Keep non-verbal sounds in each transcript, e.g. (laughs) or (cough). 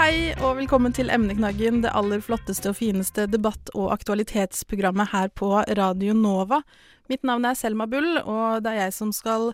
Hei og velkommen til Emneknaggen, det aller flotteste og fineste debatt- og aktualitetsprogrammet her på Radio Nova. Mitt navn er Selma Bull, og det er jeg som skal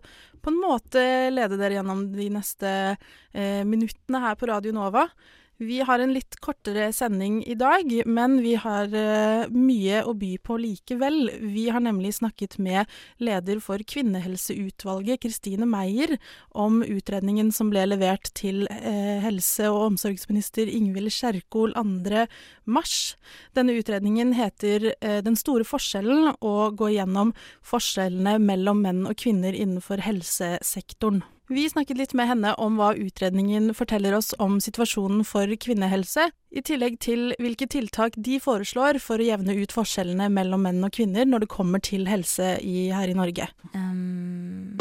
på en måte lede dere gjennom de neste eh, minuttene her på Radio Nova. Vi har en litt kortere sending i dag, men vi har eh, mye å by på likevel. Vi har nemlig snakket med leder for Kvinnehelseutvalget, Kristine Meyer, om utredningen som ble levert til eh, helse- og omsorgsminister Ingvild Kjerkol 2. mars. Denne utredningen heter eh, Den store forskjellen og går gjennom forskjellene mellom menn og kvinner innenfor helsesektoren. Vi snakket litt med henne om hva utredningen forteller oss om situasjonen for kvinnehelse, i tillegg til hvilke tiltak de foreslår for å jevne ut forskjellene mellom menn og kvinner når det kommer til helse i, her i Norge. Um,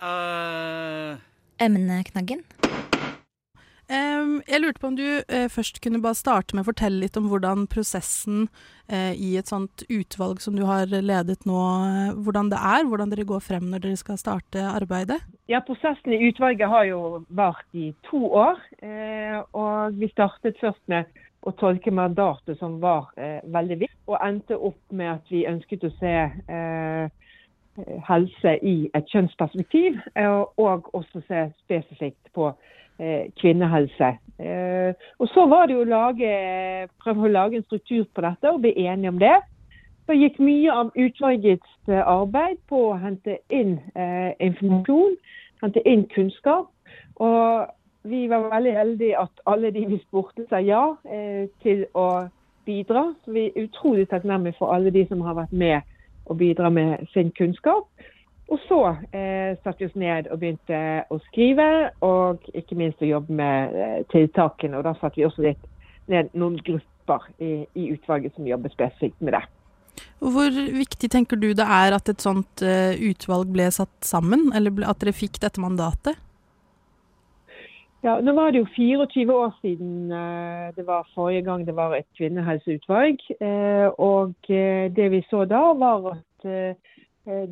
Uh, emneknaggen. Jeg lurte på om du eh, først kunne bare starte med å fortelle litt om hvordan prosessen eh, i et sånt utvalg som du har ledet nå, eh, hvordan det er, hvordan dere går frem når dere skal starte arbeidet? Ja, Prosessen i utvalget har jo vart i to år. Eh, og vi startet først med å tolke mandatet, som var eh, veldig viktig, og endte opp med at vi ønsket å se eh, helse i et kjønnsperspektiv, og også se spesifikt på kvinnehelse. Eh, og Så var det å lage, prøve å lage en struktur på dette og bli enige om det. Så gikk mye av utvalgets eh, arbeid på å hente inn eh, informasjon, hente inn kunnskap. Og vi var veldig heldige at alle de vi spurte sa ja eh, til å bidra. Så vi er utrolig takknemlige for alle de som har vært med og bidra med sin kunnskap. Og så eh, satte vi oss ned og begynte å skrive, og ikke minst å jobbe med eh, tiltakene. Og da satte vi også litt ned noen grupper i, i utvalget som jobber spesifikt med det. Hvor viktig tenker du det er at et sånt eh, utvalg ble satt sammen, eller ble, at dere fikk dette mandatet? Ja, Nå var det jo 24 år siden eh, det var forrige gang det var et kvinnehelseutvalg. Eh, og eh, det vi så da, var at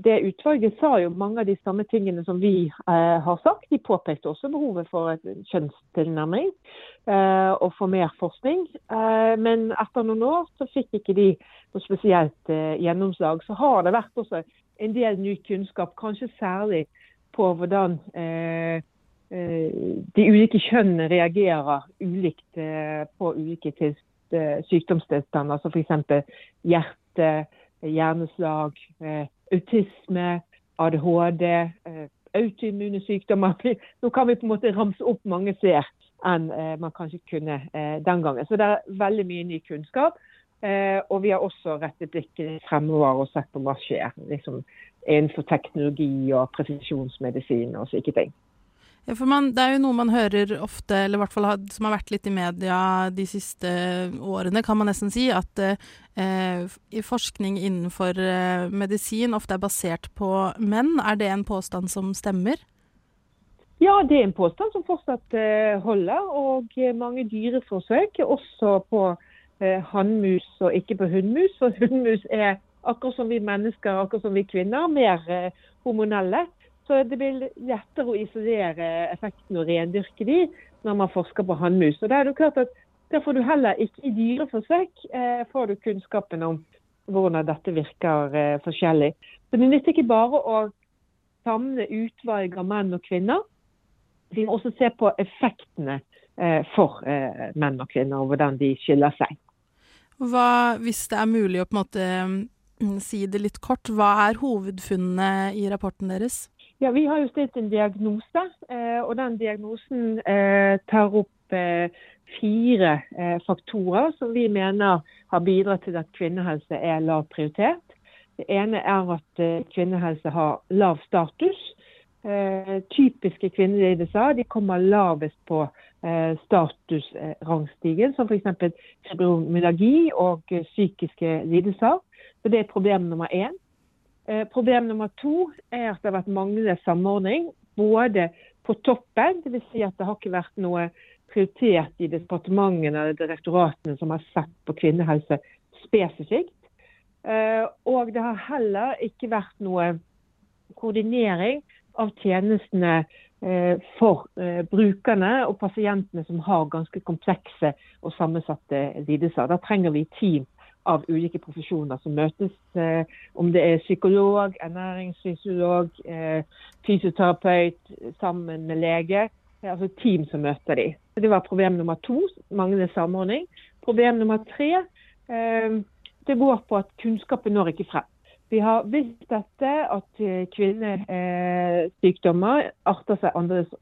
det utvalget sa jo mange av de samme tingene som vi eh, har sagt. De påpekte også behovet for en kjønnstilnærming eh, og for mer forskning. men etter noen år så fikk ikke de noe spesielt gjennomslag. Så har det vært også en del ny kunnskap, kanskje særlig på hvordan eh, de ulike kjønnene reagerer ulikt på ulike sykdomstilstander, som f.eks. hjerte, hjerneslag, autisme, ADHD, autoimmune sykdommer. (laughs) Nå kan vi på en måte ramse opp mange flere enn man kanskje kunne den gangen. Så det er veldig mye ny kunnskap. Og vi har også rettet blikket fremover og sett på hva skjer liksom, innenfor teknologi og presisjonsmedisin og slike ting. Ja, for man, Det er jo noe man hører ofte, eller i hvert fall har, som har vært litt i media de siste årene, kan man nesten si, at eh, forskning innenfor eh, medisin ofte er basert på menn. Er det en påstand som stemmer? Ja, det er en påstand som fortsatt eh, holder. Og mange dyreforsøk, også på eh, hannmus og ikke på hunnmus. For hunnmus er akkurat som vi mennesker, akkurat som vi kvinner, mer eh, hormonelle. Så det blir lettere å isolere effekten og rendyrke de når man forsker på hannmus. Og det er jo klart at Der får du heller ikke i dyreforsøk eh, får du kunnskapen om hvordan dette virker eh, forskjellig. Så Det nytter ikke bare å samle utvalg av menn og kvinner. Vi må også se på effektene eh, for eh, menn og kvinner, og hvordan de skiller seg. Hva, hvis det er mulig å på en måte mm, si det litt kort, hva er hovedfunnene i rapporten deres? Ja, Vi har jo stilt en diagnose, eh, og den diagnosen eh, tar opp eh, fire faktorer som vi mener har bidratt til at kvinnehelse er lav prioritet. Det ene er at kvinnehelse har lav status. Typiske kvinnelidelser de kommer lavest på statusrangstigen, som f.eks. fibromyalgi og psykiske lidelser. Så Det er problem nummer én. Problem nummer to er at det har vært manglende samordning både på toppen. Dvs. Si at det har ikke vært noe prioritert i departementene eller direktoratene som har sett på kvinnehelse spesifikt. Eh, og det har heller ikke vært noe koordinering av tjenestene eh, for eh, brukerne og pasientene som har ganske komplekse og sammensatte lidelser. Da trenger vi team av ulike profesjoner som møtes. Om det er psykolog, ernæringsfysiolog, fysioterapeut sammen med lege. Altså team som møter de. Det var problem nummer to, manglende samordning. Problem nummer tre det går på at kunnskapen når ikke frem. Vi har visst dette, at eh, kvinnesykdommer eh, arter seg annerledes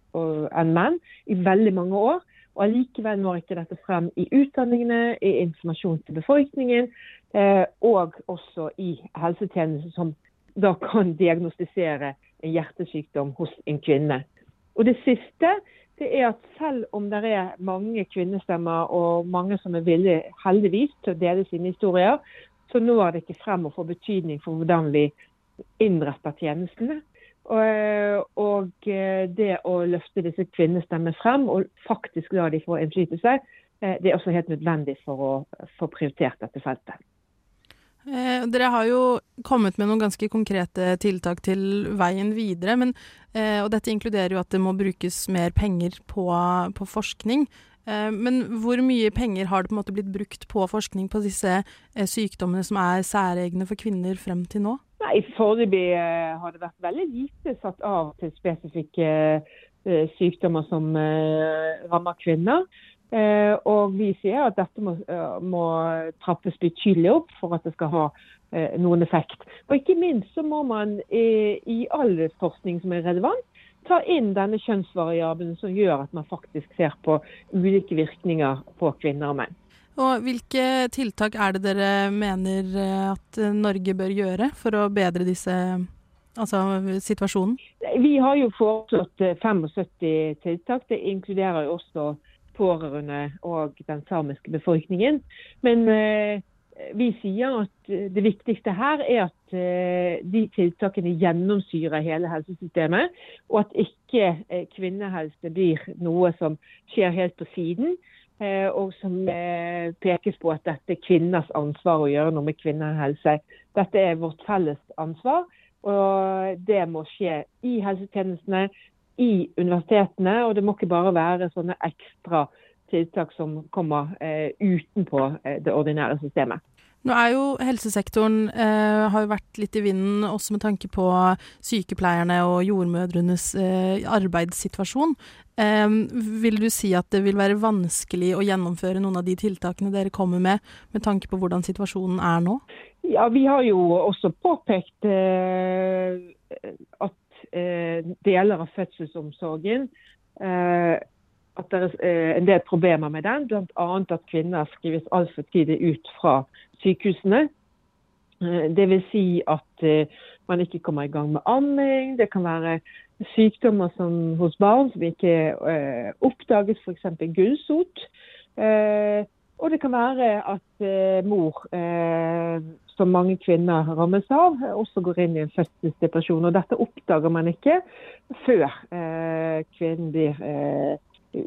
enn menn i veldig mange år. Og Allikevel når ikke dette frem i utdanningene, i informasjon til befolkningen, eh, og også i helsetjenesten, som da kan diagnostisere en hjertesykdom hos en kvinne. Og Det siste det er at selv om det er mange kvinnestemmer og mange som er villige, heldigvis, til å dele sine historier, så når det ikke frem og får betydning for hvordan vi innretter tjenestene. Og, og det å løfte disse kvinnestemmene frem og faktisk la de få innflytelse, eh, det er også helt nødvendig for å få prioritert dette feltet. Eh, dere har jo kommet med noen ganske konkrete tiltak til veien videre. Men, eh, og dette inkluderer jo at det må brukes mer penger på, på forskning. Eh, men hvor mye penger har det på en måte blitt brukt på forskning på disse eh, sykdommene som er særegne for kvinner frem til nå? Nei, Foreløpig eh, har det vært veldig lite satt av til spesifikke eh, sykdommer som eh, rammer kvinner. Og vi sier at dette må, må, trappes betydelig opp for at det skal ha noen effekt. Og ikke minst så må man i all forskning som er relevant, ta inn denne kjønnsvariabelen som gjør at man faktisk ser på ulike virkninger på kvinner og menn. Og Hvilke tiltak er det dere mener at Norge bør gjøre for å bedre disse, altså situasjonen? Vi har jo foreslått 75 tiltak. Det inkluderer jo også pårørende og den samiske befolkningen. Men eh, vi sier at det viktigste her er at eh, de tiltakene gjennomsyrer hele helsesystemet, og at ikke eh, kvinnehelse blir noe som skjer helt på siden. Eh, og som eh, pekes på at dette er kvinners ansvar å gjøre noe med kvinnehelse. Dette er vårt felles ansvar. Og det må skje i helsetjenestene, i universitetene. Og det må ikke bare være sånne ekstra tiltak som kommer eh, utenpå det ordinære systemet. Nå er jo helsesektoren eh, har jo vært litt i vinden også med tanke på sykepleierne og jordmødrenes eh, arbeidssituasjon. Eh, vil du si at det vil være vanskelig å gjennomføre noen av de tiltakene dere kommer med, med tanke på hvordan situasjonen er nå? Ja, Vi har jo også påpekt eh, at Eh, deler av fødselsomsorgen. Eh, at det er en del problemer med den, bl.a. at kvinner skrives altfor tidlig ut fra sykehusene. Dvs. Si at man ikke kommer i gang med amming. Det kan være sykdommer som, hos barn som ikke uh, oppdages, f.eks. gulsot. Uh, og det kan være at uh, mor som mange kvinner rammes av, også går inn i en fødselsdepresjon. Og dette oppdager man ikke før eh, kvinnen blir eh,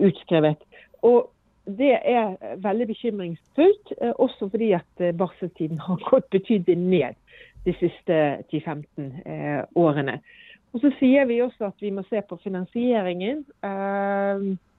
utskrevet. Og det er veldig bekymringsfullt, eh, også fordi at eh, barseltiden har gått betydelig ned de siste 10-15 eh, årene. Og så sier vi også at vi må se på finansieringen.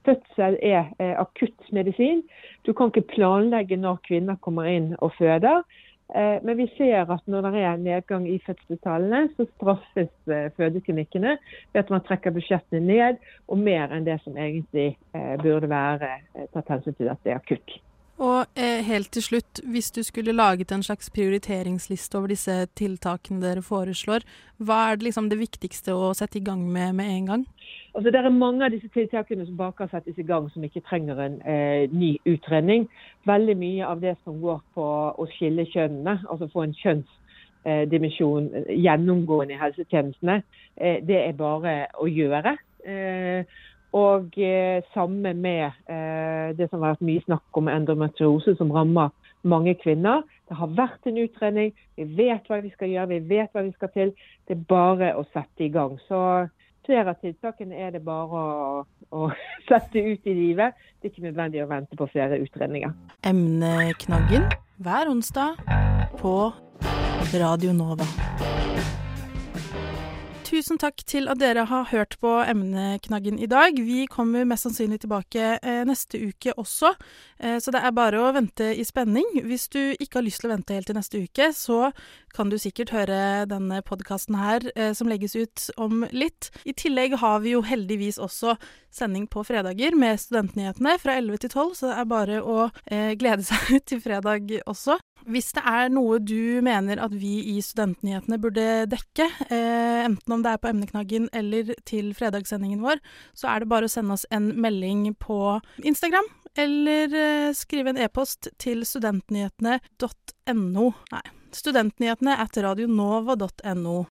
Fødsel er akutt medisin. Du kan ikke planlegge når kvinner kommer inn og føder. Eh, men vi ser at når det er nedgang i fødselstallene, så straffes eh, fødeklinikkene ved at man trekker budsjettene ned, og mer enn det som egentlig eh, burde være tatt hensyn til at det er akutt. Og eh, helt til slutt, hvis du skulle laget en slags prioriteringsliste over disse tiltakene dere foreslår, hva er det, liksom det viktigste å sette i gang med med en gang? Altså, det er mange av disse tiltakene som bare kan settes i gang som ikke trenger en eh, ny utredning. Veldig mye av det som går på å skille kjønnene, altså få en kjønnsdimensjon eh, gjennomgående i helsetjenestene, eh, det er bare å gjøre. Eh, og eh, samme med eh, det som har vært mye snakk om endometriose, som rammer mange kvinner. Det har vært en utredning. Vi vet hva vi skal gjøre, vi vet hva vi skal til. Det er bare å sette i gang. Så Flere av tiltakene er det bare å, å (laughs) sette ut i livet. Det er ikke nødvendig å vente på flere utredninger. Emneknaggen hver onsdag på Radio Nova. Tusen takk til at dere har hørt på Emneknaggen i dag. Vi kommer mest sannsynlig tilbake eh, neste uke også, eh, så det er bare å vente i spenning. Hvis du ikke har lyst til å vente helt til neste uke, så kan du sikkert høre denne podkasten her eh, som legges ut om litt. I tillegg har vi jo heldigvis også sending på fredager med Studentnyhetene fra 11 til 12, så det er bare å eh, glede (laughs) seg til fredag også. Hvis det er noe du mener at vi i Studentnyhetene burde dekke, eh, enten om det er på emneknaggen eller til fredagssendingen vår, så er det bare å sende oss en melding på Instagram, eller eh, skrive en e-post til studentnyhetene.no. Nei, studentnyhetene at radionova.no.